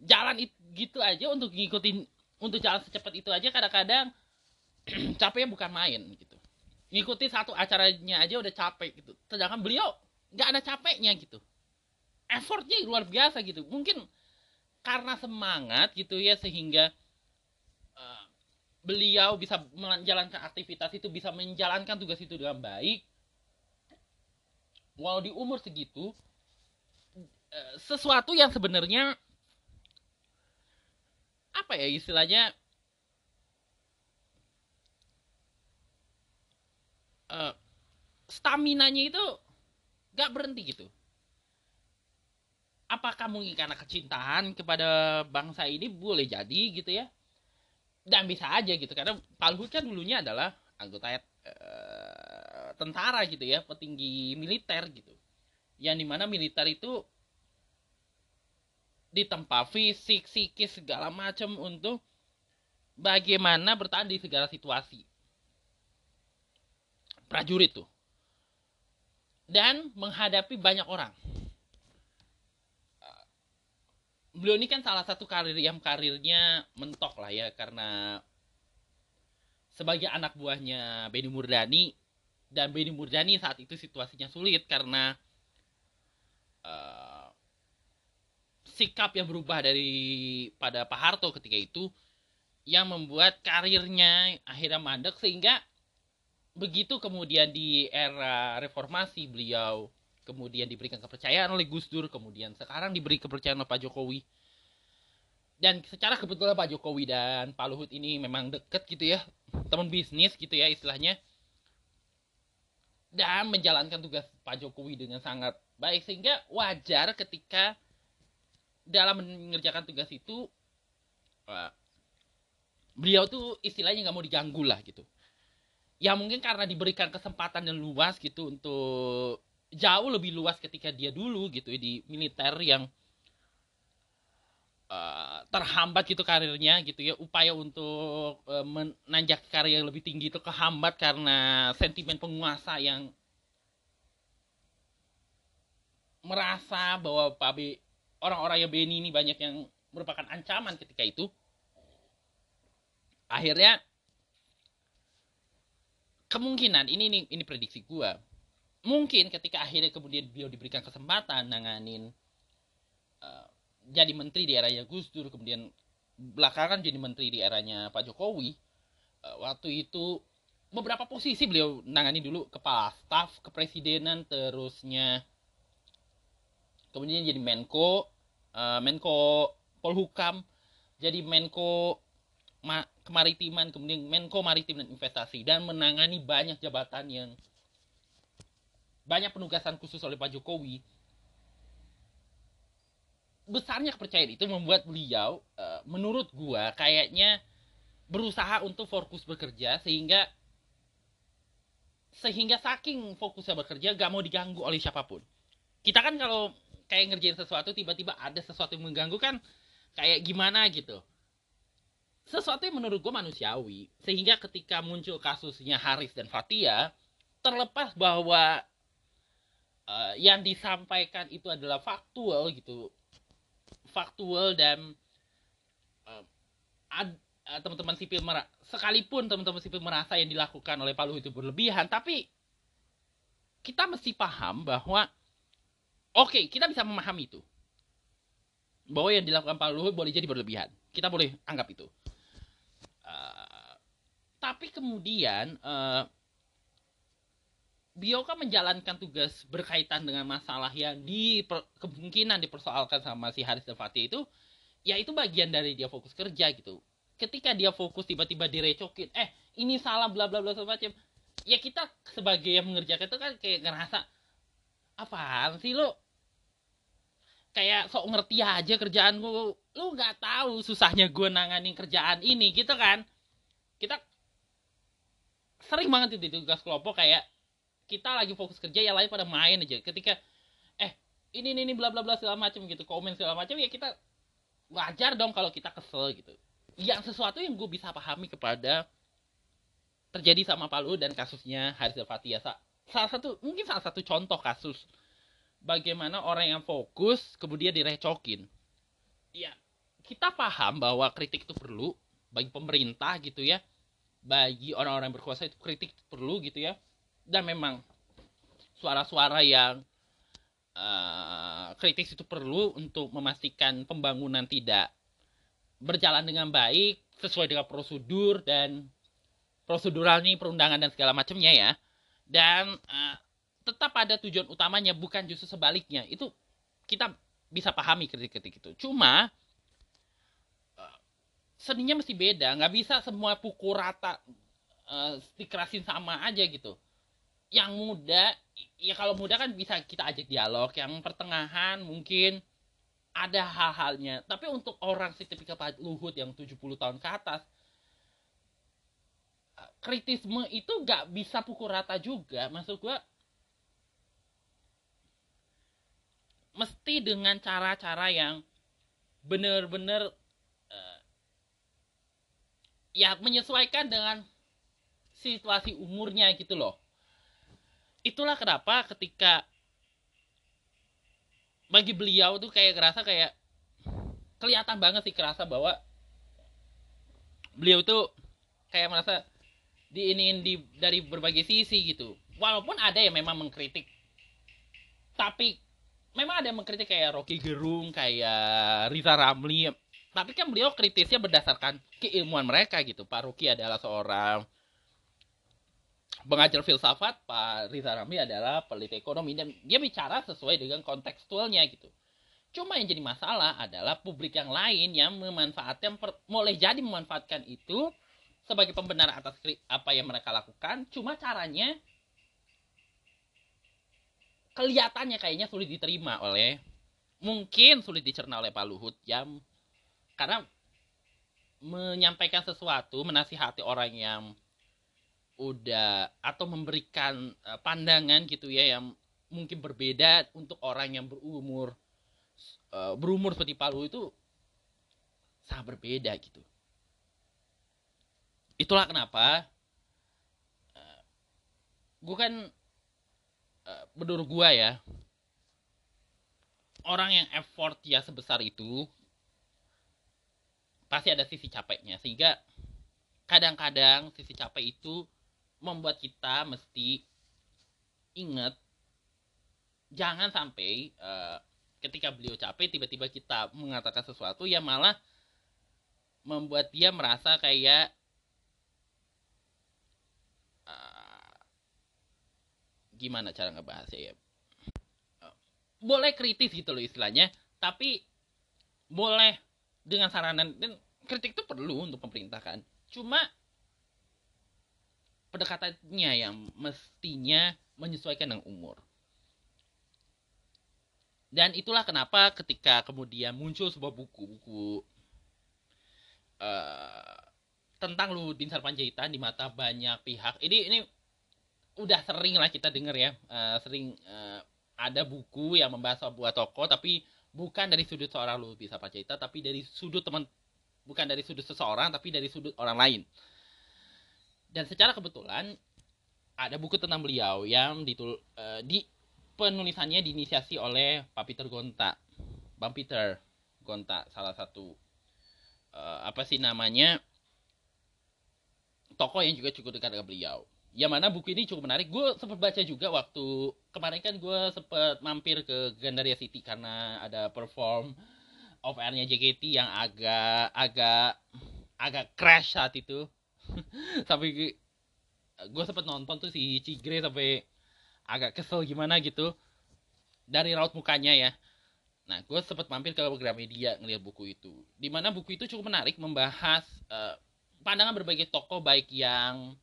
jalan itu gitu aja untuk ngikutin untuk jalan secepat itu aja kadang-kadang *clears throat* capeknya bukan main gitu. Ngikutin satu acaranya aja udah capek gitu. Sedangkan beliau nggak ada capeknya gitu. Effortnya luar biasa gitu. Mungkin karena semangat gitu ya sehingga uh, beliau bisa menjalankan aktivitas itu bisa menjalankan tugas itu dengan baik. Walau di umur segitu Eh, sesuatu yang sebenarnya apa ya istilahnya uh, stamina-nya itu gak berhenti gitu. Apakah mungkin karena kecintaan kepada bangsa ini boleh jadi gitu ya? Dan bisa aja gitu karena Pak Luhut kan dulunya adalah anggota uh, tentara gitu ya, petinggi militer gitu. Yang di mana militer itu ditempa fisik, psikis segala macam untuk bagaimana bertahan di segala situasi. Prajurit tuh. Dan menghadapi banyak orang. Beliau ini kan salah satu karir yang karirnya mentok lah ya karena sebagai anak buahnya Benny Murdani dan Benny Murdani saat itu situasinya sulit karena uh, sikap yang berubah dari pada Pak Harto ketika itu yang membuat karirnya akhirnya mandek sehingga begitu kemudian di era reformasi beliau kemudian diberikan kepercayaan oleh Gus Dur kemudian sekarang diberi kepercayaan oleh Pak Jokowi. Dan secara kebetulan Pak Jokowi dan Pak Luhut ini memang deket gitu ya teman bisnis gitu ya istilahnya dan menjalankan tugas Pak Jokowi dengan sangat baik sehingga wajar ketika dalam mengerjakan tugas itu beliau tuh istilahnya nggak mau diganggu lah gitu. Ya mungkin karena diberikan kesempatan yang luas gitu untuk jauh lebih luas ketika dia dulu gitu di militer yang uh, terhambat gitu karirnya gitu ya. Upaya untuk uh, menanjak karir yang lebih tinggi itu kehambat karena sentimen penguasa yang merasa bahwa Pak B orang-orang yang Beni ini banyak yang merupakan ancaman ketika itu. Akhirnya kemungkinan ini ini ini prediksi gua. Mungkin ketika akhirnya kemudian beliau diberikan kesempatan nanganin uh, jadi menteri di eranya Gus Dur kemudian belakangan jadi menteri di eranya Pak Jokowi uh, waktu itu beberapa posisi beliau nangani dulu kepala staf kepresidenan terusnya kemudian jadi Menko uh, Menko Polhukam jadi Menko Ma kemaritiman kemudian Menko Maritim dan Investasi dan menangani banyak jabatan yang banyak penugasan khusus oleh Pak Jokowi. Besarnya kepercayaan itu membuat beliau uh, menurut gua kayaknya berusaha untuk fokus bekerja sehingga sehingga saking fokusnya bekerja gak mau diganggu oleh siapa pun. Kita kan kalau kayak ngerjain sesuatu tiba-tiba ada sesuatu yang mengganggu kan kayak gimana gitu. Sesuatu yang menurut gue manusiawi sehingga ketika muncul kasusnya Haris dan Fatia terlepas bahwa uh, yang disampaikan itu adalah faktual gitu. Faktual dan uh, ad, uh, teman-teman sipil merasa sekalipun teman-teman sipil merasa yang dilakukan oleh Palu itu berlebihan tapi kita mesti paham bahwa oke okay, kita bisa memahami itu. Bahwa yang dilakukan Pak Luhut boleh jadi berlebihan. Kita boleh anggap itu. Tapi kemudian uh, beliau kan menjalankan tugas berkaitan dengan masalah yang di kemungkinan dipersoalkan sama si Haris dan Fatih itu ya itu bagian dari dia fokus kerja gitu. Ketika dia fokus tiba-tiba direcokin eh ini salah bla bla bla macam ya kita sebagai yang mengerjakan itu kan kayak ngerasa apaan sih lo kayak sok ngerti aja kerjaan gue lu nggak tahu susahnya gue nanganin kerjaan ini gitu kan? Kita sering banget itu tugas kelompok kayak kita lagi fokus kerja yang lain pada main aja. Ketika eh ini ini, ini bla bla bla segala macam gitu komen segala macam ya kita wajar dong kalau kita kesel gitu. Yang sesuatu yang gue bisa pahami kepada terjadi sama Palu dan kasusnya Haris Fatia salah satu mungkin salah satu contoh kasus bagaimana orang yang fokus kemudian direcokin. Ya kita paham bahwa kritik itu perlu bagi pemerintah gitu ya. Bagi orang-orang berkuasa itu kritik perlu gitu ya. Dan memang suara-suara yang uh, kritis itu perlu untuk memastikan pembangunan tidak berjalan dengan baik sesuai dengan prosedur dan prosedural nih perundangan dan segala macamnya ya. Dan uh, tetap ada tujuan utamanya bukan justru sebaliknya. Itu kita bisa pahami kritik-kritik itu. Cuma seninya mesti beda. Nggak bisa semua pukul rata uh, dikerasin sama aja gitu. Yang muda ya kalau muda kan bisa kita ajak dialog. Yang pertengahan mungkin ada hal-halnya. Tapi untuk orang si tipikal Pak Luhut yang 70 tahun ke atas eh, kritisme itu nggak bisa pukul rata juga. Maksud gua mesti dengan cara-cara yang bener-bener ya menyesuaikan dengan situasi umurnya gitu loh. Itulah kenapa ketika bagi beliau tuh kayak kerasa kayak kelihatan banget sih kerasa bahwa beliau tuh kayak merasa diinin di dari berbagai sisi gitu. Walaupun ada yang memang mengkritik tapi memang ada yang mengkritik kayak Rocky Gerung kayak Riza Ramli tapi kan beliau kritisnya berdasarkan keilmuan mereka gitu. Pak Ruki adalah seorang pengajar filsafat Pak Riza Ramli adalah peneliti ekonomi dan dia bicara sesuai dengan kontekstualnya gitu. Cuma yang jadi masalah adalah publik yang lain yang memanfaatkan mulai jadi memanfaatkan itu sebagai pembenar atas apa yang mereka lakukan. Cuma caranya kelihatannya kayaknya sulit diterima oleh mungkin sulit dicerna oleh Pak Luhut yang karena menyampaikan sesuatu menasihati orang yang udah atau memberikan uh, pandangan gitu ya yang mungkin berbeda untuk orang yang berumur uh, berumur seperti Pak Luhut itu sangat berbeda gitu. Itulah kenapa uh, gue kan uh, menurut gue ya orang yang effort ya sebesar itu pasti ada sisi capeknya. Sehingga kadang-kadang sisi capek itu membuat kita mesti ingat jangan sampai uh, ketika beliau capek tiba-tiba kita mengatakan sesuatu yang malah membuat dia merasa kayak gimana cara ngebahasnya ya? Boleh kritis gitu loh istilahnya tapi boleh dengan saranan dan kritik itu perlu untuk pemerintah kan? Cuma pendekatannya yang mestinya menyesuaikan dengan umur. Dan itulah kenapa ketika kemudian muncul sebuah buku-buku uh, tentang Ludin Sarpanjaitan di mata banyak pihak ini ini udah sering lah kita denger ya uh, sering uh, ada buku yang membahas sebuah tokoh tapi bukan dari sudut seorang lu bisa cerita tapi dari sudut teman bukan dari sudut seseorang tapi dari sudut orang lain. Dan secara kebetulan ada buku tentang beliau yang ditul uh, di penulisannya diinisiasi oleh Pak Peter Gonta Bang Peter Gonta salah satu uh, apa sih namanya tokoh yang juga cukup dekat dengan beliau yang mana buku ini cukup menarik. Gue sempat baca juga waktu kemarin kan gue sempat mampir ke Gandaria City karena ada perform of airnya JKT yang agak agak agak crash saat itu. *laughs* Sampai gue sempat nonton tuh si Cigre sampai agak kesel gimana gitu dari raut mukanya ya. Nah gue sempat mampir ke Gramedia ngeliat buku itu. Di mana buku itu cukup menarik membahas uh, pandangan berbagai tokoh baik yang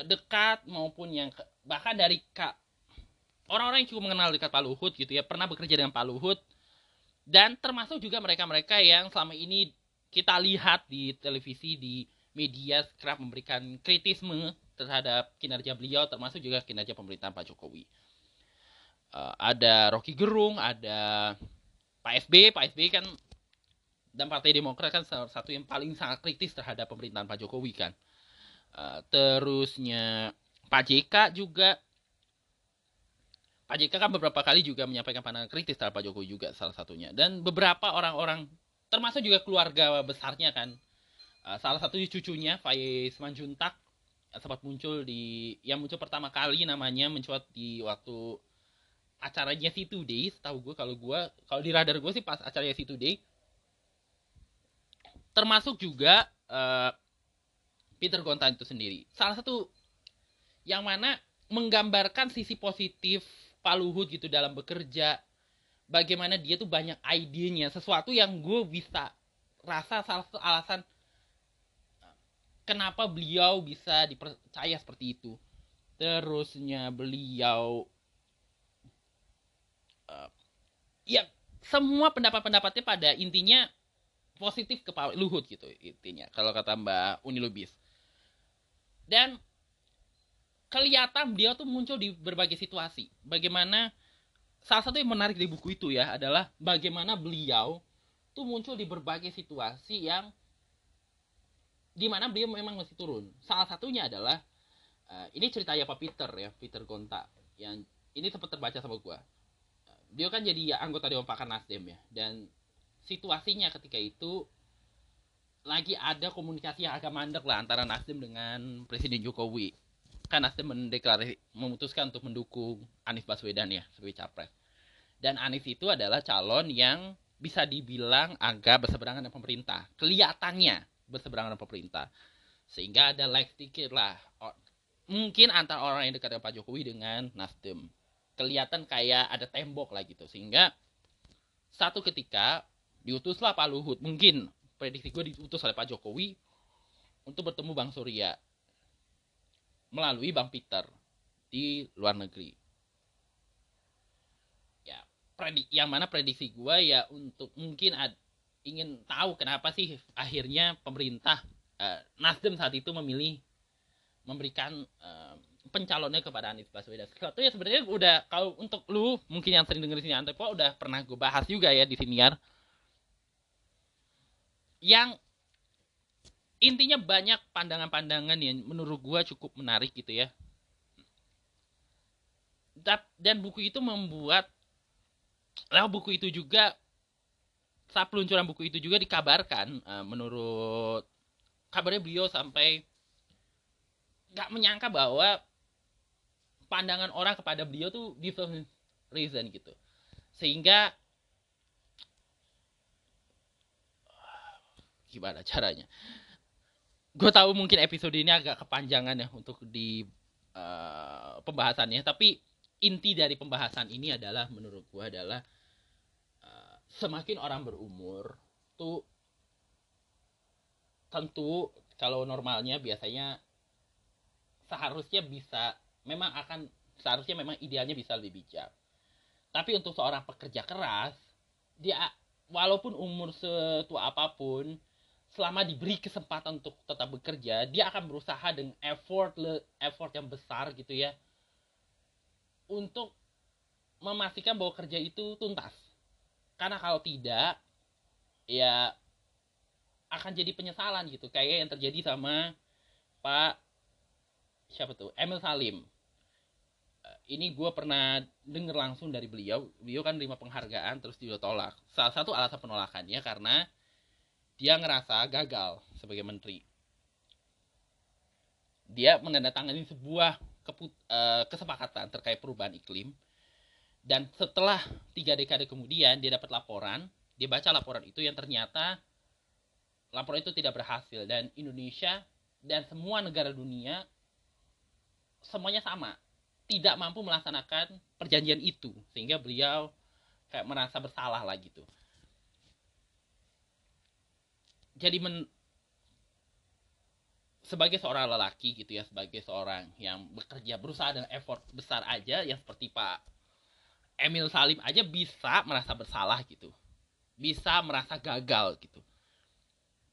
dekat maupun yang bahkan dari kak orang-orang yang cukup mengenal dekat Pak Luhut gitu ya pernah bekerja dengan Pak Luhut. Dan termasuk juga mereka-mereka yang selama ini kita lihat di televisi di media kerap memberikan kritisme terhadap kinerja beliau termasuk juga kinerja pemerintahan Pak Jokowi. Uh, ada Rocky Gerung ada Pak SB Pak SB kan dan Partai Demokrat kan salah satu yang paling sangat kritis terhadap pemerintahan Pak Jokowi kan uh, terusnya Pak JK juga. Pak JK kan beberapa kali juga menyampaikan pandangan kritis terhadap Pak Jokowi juga salah satunya. Dan beberapa orang-orang termasuk juga keluarga besarnya kan. Uh, salah satu cucunya Faiz Manjuntak uh, sempat muncul di yang muncul pertama kali namanya mencuat di waktu acaranya si Today tahu gue kalau gue kalau di radar gue sih pas acaranya si Today termasuk juga uh, Peter Gontan itu sendiri. Salah satu yang mana menggambarkan sisi positif Pak Luhut gitu dalam bekerja. Bagaimana dia tuh banyak idenya. Sesuatu yang gue bisa rasa salah satu alasan kenapa beliau bisa dipercaya seperti itu. Terusnya beliau uh, ya semua pendapat-pendapatnya pada intinya positif ke Pak Luhut gitu intinya kalau kata Mbak Uni Lubis dan kelihatan dia tuh muncul di berbagai situasi. Bagaimana salah satu yang menarik di buku itu ya adalah bagaimana beliau tuh muncul di berbagai situasi yang di mana beliau memang masih turun. Salah satunya adalah uh, ini ceritanya Pak Peter ya, Peter Gonta yang ini sempat terbaca sama gua. Dia kan jadi anggota Dewan Pakar Nasdem ya dan situasinya ketika itu lagi ada komunikasi yang agak mandek lah antara Nasdem dengan Presiden Jokowi. Kan Nasdem mendeklarasi memutuskan untuk mendukung Anies Baswedan ya sebagai capres. Dan Anies itu adalah calon yang bisa dibilang agak berseberangan dengan pemerintah. Kelihatannya berseberangan dengan pemerintah. Sehingga ada like sedikit lah. Mungkin antara orang yang dekat dengan Pak Jokowi dengan Nasdem. Kelihatan kayak ada tembok lah gitu. Sehingga satu ketika diutuslah Pak Luhut. Mungkin prediksi gue diutus oleh Pak Jokowi untuk bertemu Bang Surya melalui Bang Peter di luar negeri. Ya, predik yang mana prediksi gue ya untuk mungkin ad, ingin tahu kenapa sih akhirnya pemerintah uh, Nasdem saat itu memilih memberikan uh, pencalonnya kepada Anies Baswedan. Sesuatu ya sebenarnya udah kalau untuk lu mungkin yang sering dengerin sini Antepo udah pernah gue bahas juga ya di sini ya yang intinya banyak pandangan-pandangan yang menurut gua cukup menarik gitu ya. Dan buku itu membuat lah buku itu juga saat peluncuran buku itu juga dikabarkan uh, menurut kabarnya beliau sampai nggak menyangka bahwa pandangan orang kepada beliau tuh different reason gitu. Sehingga gimana caranya? Gue tahu mungkin episode ini agak kepanjangan ya untuk di uh, pembahasannya tapi inti dari pembahasan ini adalah menurut gue adalah uh, semakin orang berumur tuh tentu kalau normalnya biasanya seharusnya bisa memang akan seharusnya memang idealnya bisa lebih bijak. Tapi untuk seorang pekerja keras dia walaupun umur setua apa pun selama diberi kesempatan untuk tetap bekerja, dia akan berusaha dengan effort effort yang besar gitu ya untuk memastikan bahwa kerja itu tuntas. Karena kalau tidak, ya akan jadi penyesalan gitu, kayak yang terjadi sama Pak siapa tuh Emil Salim. Eh, ini gue pernah denger langsung dari beliau. Beliau kan terima penghargaan terus dia tolak. Salah satu alasan penolakannya karena dia ngerasa gagal sebagai menteri. Dia menandatangani sebuah keput, uh, kesepakatan terkait perubahan iklim. Dan setelah tiga dekade kemudian dia dapat laporan, dia baca laporan itu yang ternyata laporan itu tidak berhasil dan Indonesia dan semua negara dunia semuanya sama, tidak mampu melaksanakan perjanjian itu sehingga beliau kayak merasa bersalah lah gitu jadi men sebagai seorang lelaki gitu ya sebagai seorang yang bekerja berusaha dengan effort besar aja yang seperti Pak Emil Salim aja bisa merasa bersalah gitu. Bisa merasa gagal gitu.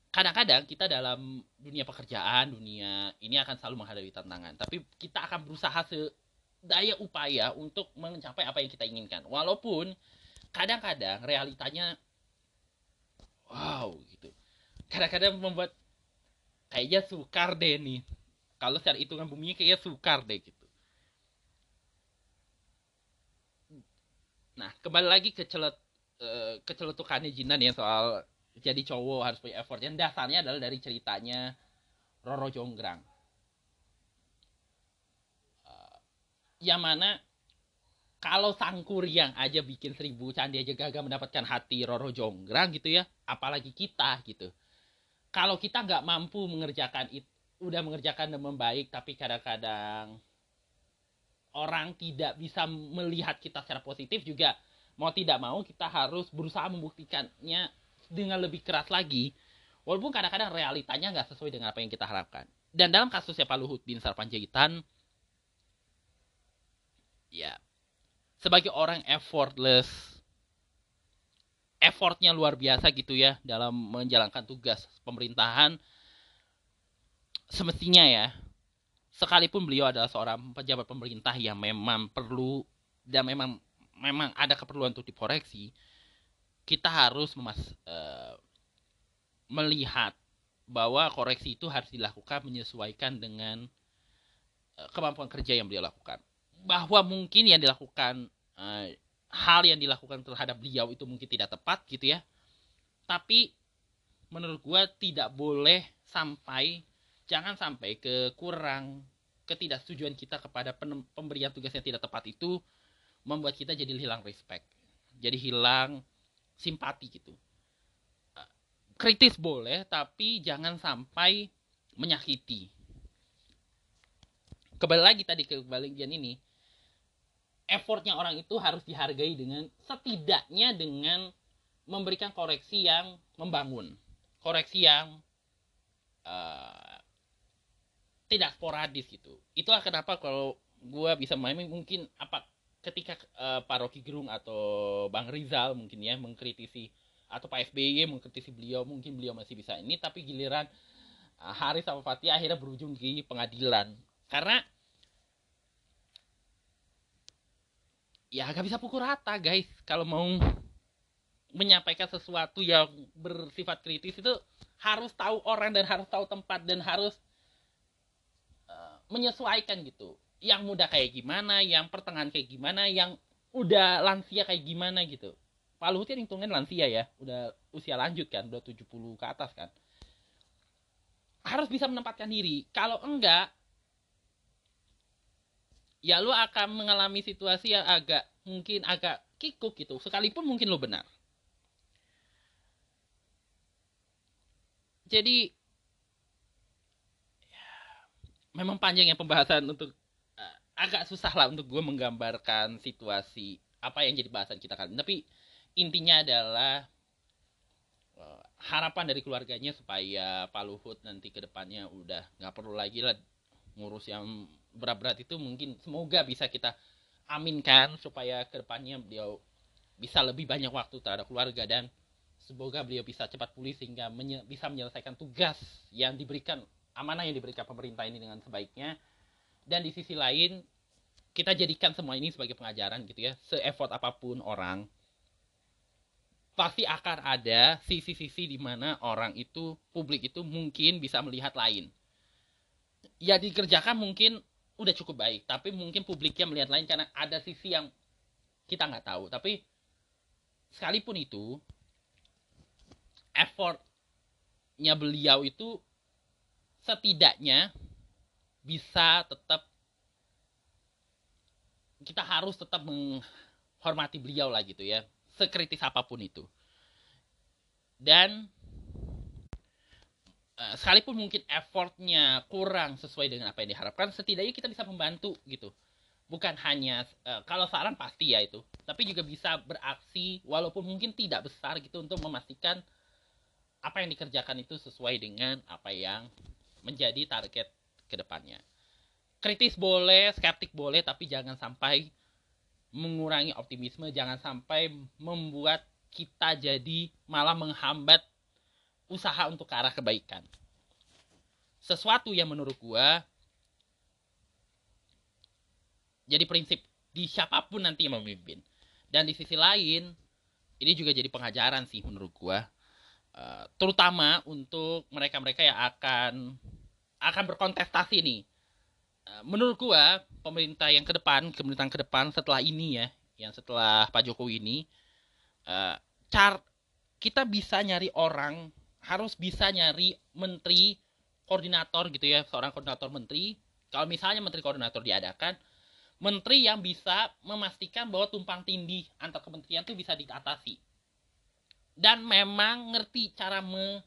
Kadang-kadang kita dalam dunia pekerjaan dunia ini akan selalu menghadapi tantangan. Tapi kita akan berusaha sedaya upaya untuk mencapai apa yang kita inginkan. Walaupun kadang-kadang realitanya wow gitu kadang-kadang membuat kayaknya sukar deh nih. Kalau secara hitungan buminya kayaknya sukar deh gitu. Nah kembali lagi ke celet uh, keceletukannya Jinan ya soal jadi cowok harus punya effort. Yang dasarnya adalah dari ceritanya Roro Jonggrang. Uh, yang mana kalau sang kuryang aja bikin seribu candi aja gagal mendapatkan hati Roro Jonggrang gitu ya apalagi kita gitu kalau kita nggak mampu mengerjakan itu udah mengerjakan dengan baik tapi kadang-kadang orang tidak bisa melihat kita secara positif juga mau tidak mau kita harus berusaha membuktikannya dengan lebih keras lagi walaupun kadang-kadang realitanya nggak sesuai dengan apa yang kita harapkan. Dan dalam kasusnya Pak Luhut bin Sarpanjaitan ya sebagai orang effortless effortnya luar biasa gitu ya dalam menjalankan tugas pemerintahan. Semestinya ya sekalipun beliau adalah seorang pejabat pemerintah yang memang perlu dan memang memang ada keperluan untuk dikoreksi kita harus memas, uh, melihat bahwa koreksi itu harus dilakukan menyesuaikan dengan uh, kemampuan kerja yang beliau lakukan. Bahwa mungkin yang dilakukan uh, hal yang dilakukan terhadap beliau itu mungkin tidak tepat gitu ya. Tapi menurut gue tidak boleh sampai jangan sampai ke kurang ketidaksetujuan kita kepada pemberian tugas yang tidak tepat itu membuat kita jadi hilang respect jadi hilang simpati gitu. Uh, kritis boleh tapi jangan sampai menyakiti. Kembali lagi tadi ke bagian ini effortnya orang itu harus dihargai dengan setidaknya dengan memberikan koreksi yang membangun. Koreksi yang uh, tidak sporadis gitu. Itulah kenapa kalau gue bisa main mungkin apa ketika uh, Pak Rocky Gerung atau Bang Rizal mungkin ya mengkritisi atau Pak SBY mengkritisi beliau mungkin beliau masih bisa ini tapi giliran uh, Haris sama Fatih akhirnya berujung di pengadilan. Karena ya gak bisa pukul rata guys. Kalau mau menyampaikan sesuatu yang bersifat kritis itu harus tahu orang dan harus tahu tempat dan harus uh, menyesuaikan gitu. Yang muda kayak gimana yang pertengahan kayak gimana yang udah lansia kayak gimana gitu. Pak Luhut kan hitungan lansia ya udah usia lanjut kan udah 70 ke atas kan. Harus bisa menempatkan diri. Kalau enggak ya lu akan mengalami situasi yang agak mungkin agak kikuk gitu. Sekalipun mungkin lu benar. Jadi ya, memang panjang ya pembahasan untuk uh, agak susah lah untuk gue menggambarkan situasi apa yang jadi bahasan kita kali tapi intinya adalah uh, harapan dari keluarganya supaya Pak Luhut nanti ke depannya udah nggak perlu lagi lah ngurus yang berat-berat itu mungkin semoga bisa kita aminkan supaya ke depannya beliau bisa lebih banyak waktu terhadap keluarga dan semoga beliau bisa cepat pulih sehingga menye bisa menyelesaikan tugas yang diberikan amanah yang diberikan pemerintah ini dengan sebaiknya. Dan di sisi lain kita jadikan semua ini sebagai pengajaran gitu ya. Se-effort apa pun orang pasti akan ada sisi-sisi di mana orang itu publik itu mungkin bisa melihat lain. Ya dikerjakan mungkin udah cukup baik. Tapi mungkin publiknya melihat lain karena ada sisi yang kita nggak tahu. Tapi sekalipun itu effortnya beliau itu setidaknya bisa tetap kita harus tetap menghormati beliau lah gitu ya. Sekritis apa pun itu. Dan sekalipun mungkin effortnya kurang sesuai dengan apa yang diharapkan setidaknya kita bisa membantu gitu. Bukan hanya uh, kalau saran pasti ya itu tapi juga bisa beraksi walaupun mungkin tidak besar gitu untuk memastikan apa yang dikerjakan itu sesuai dengan apa yang menjadi target ke depannya kritis boleh skeptik boleh tapi jangan sampai mengurangi optimisme jangan sampai membuat kita jadi malah menghambat usaha untuk ke arah kebaikan. Sesuatu yang menurut gua jadi prinsip di siapa pun nanti yang memimpin. Dan di sisi lain, ini juga jadi pengajaran sih menurut gua. Uh, terutama untuk mereka-mereka yang akan akan berkontestasi nih. Uh, menurut gua pemerintah yang ke depan, pemerintahan ke depan setelah ini ya, yang setelah Pak Jokowi ini, uh, car kita bisa nyari orang harus bisa nyari menteri koordinator gitu ya seorang koordinator menteri. Kalau misalnya menteri koordinator diadakan menteri yang bisa memastikan bahwa tumpang tindih antar kementerian itu bisa diatasi. Dan memang ngerti cara me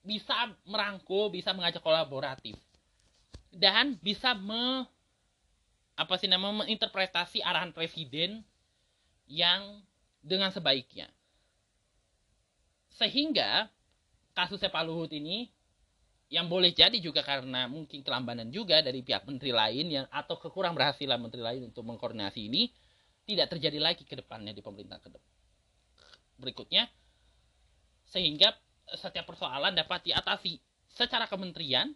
bisa merangkul, bisa mengajak kolaboratif. Dan bisa me apa sih nama menginterpretasi arahan presiden yang dengan sebaiknya sehingga kasus Pak Luhut ini yang boleh jadi juga karena mungkin kelambanan juga dari pihak menteri lain yang atau kekurang berhasilan menteri lain untuk mengkoordinasi ini tidak terjadi lagi ke depannya di pemerintah ke berikutnya sehingga setiap persoalan dapat diatasi secara kementerian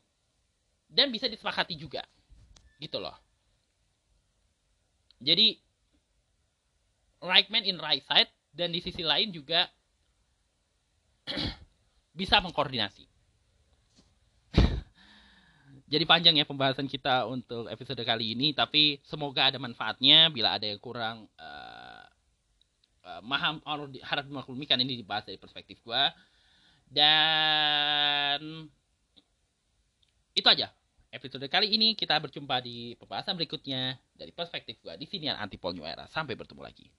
dan bisa disepakati juga. Gitu loh. Jadi right man in right side dan di sisi lain juga *clears throat* bisa mengkoordinasi. *laughs* Jadi panjang ya pembahasan kita untuk episode kali ini, tapi semoga ada manfaatnya. Bila ada yang kurang uh, uh, maham harap dimaklumi kan ini dibahas dari perspektif gua. Dan itu aja episode kali ini kita berjumpa di pembahasan berikutnya dari perspektif gua di sini Antipol New Era. Sampai bertemu lagi.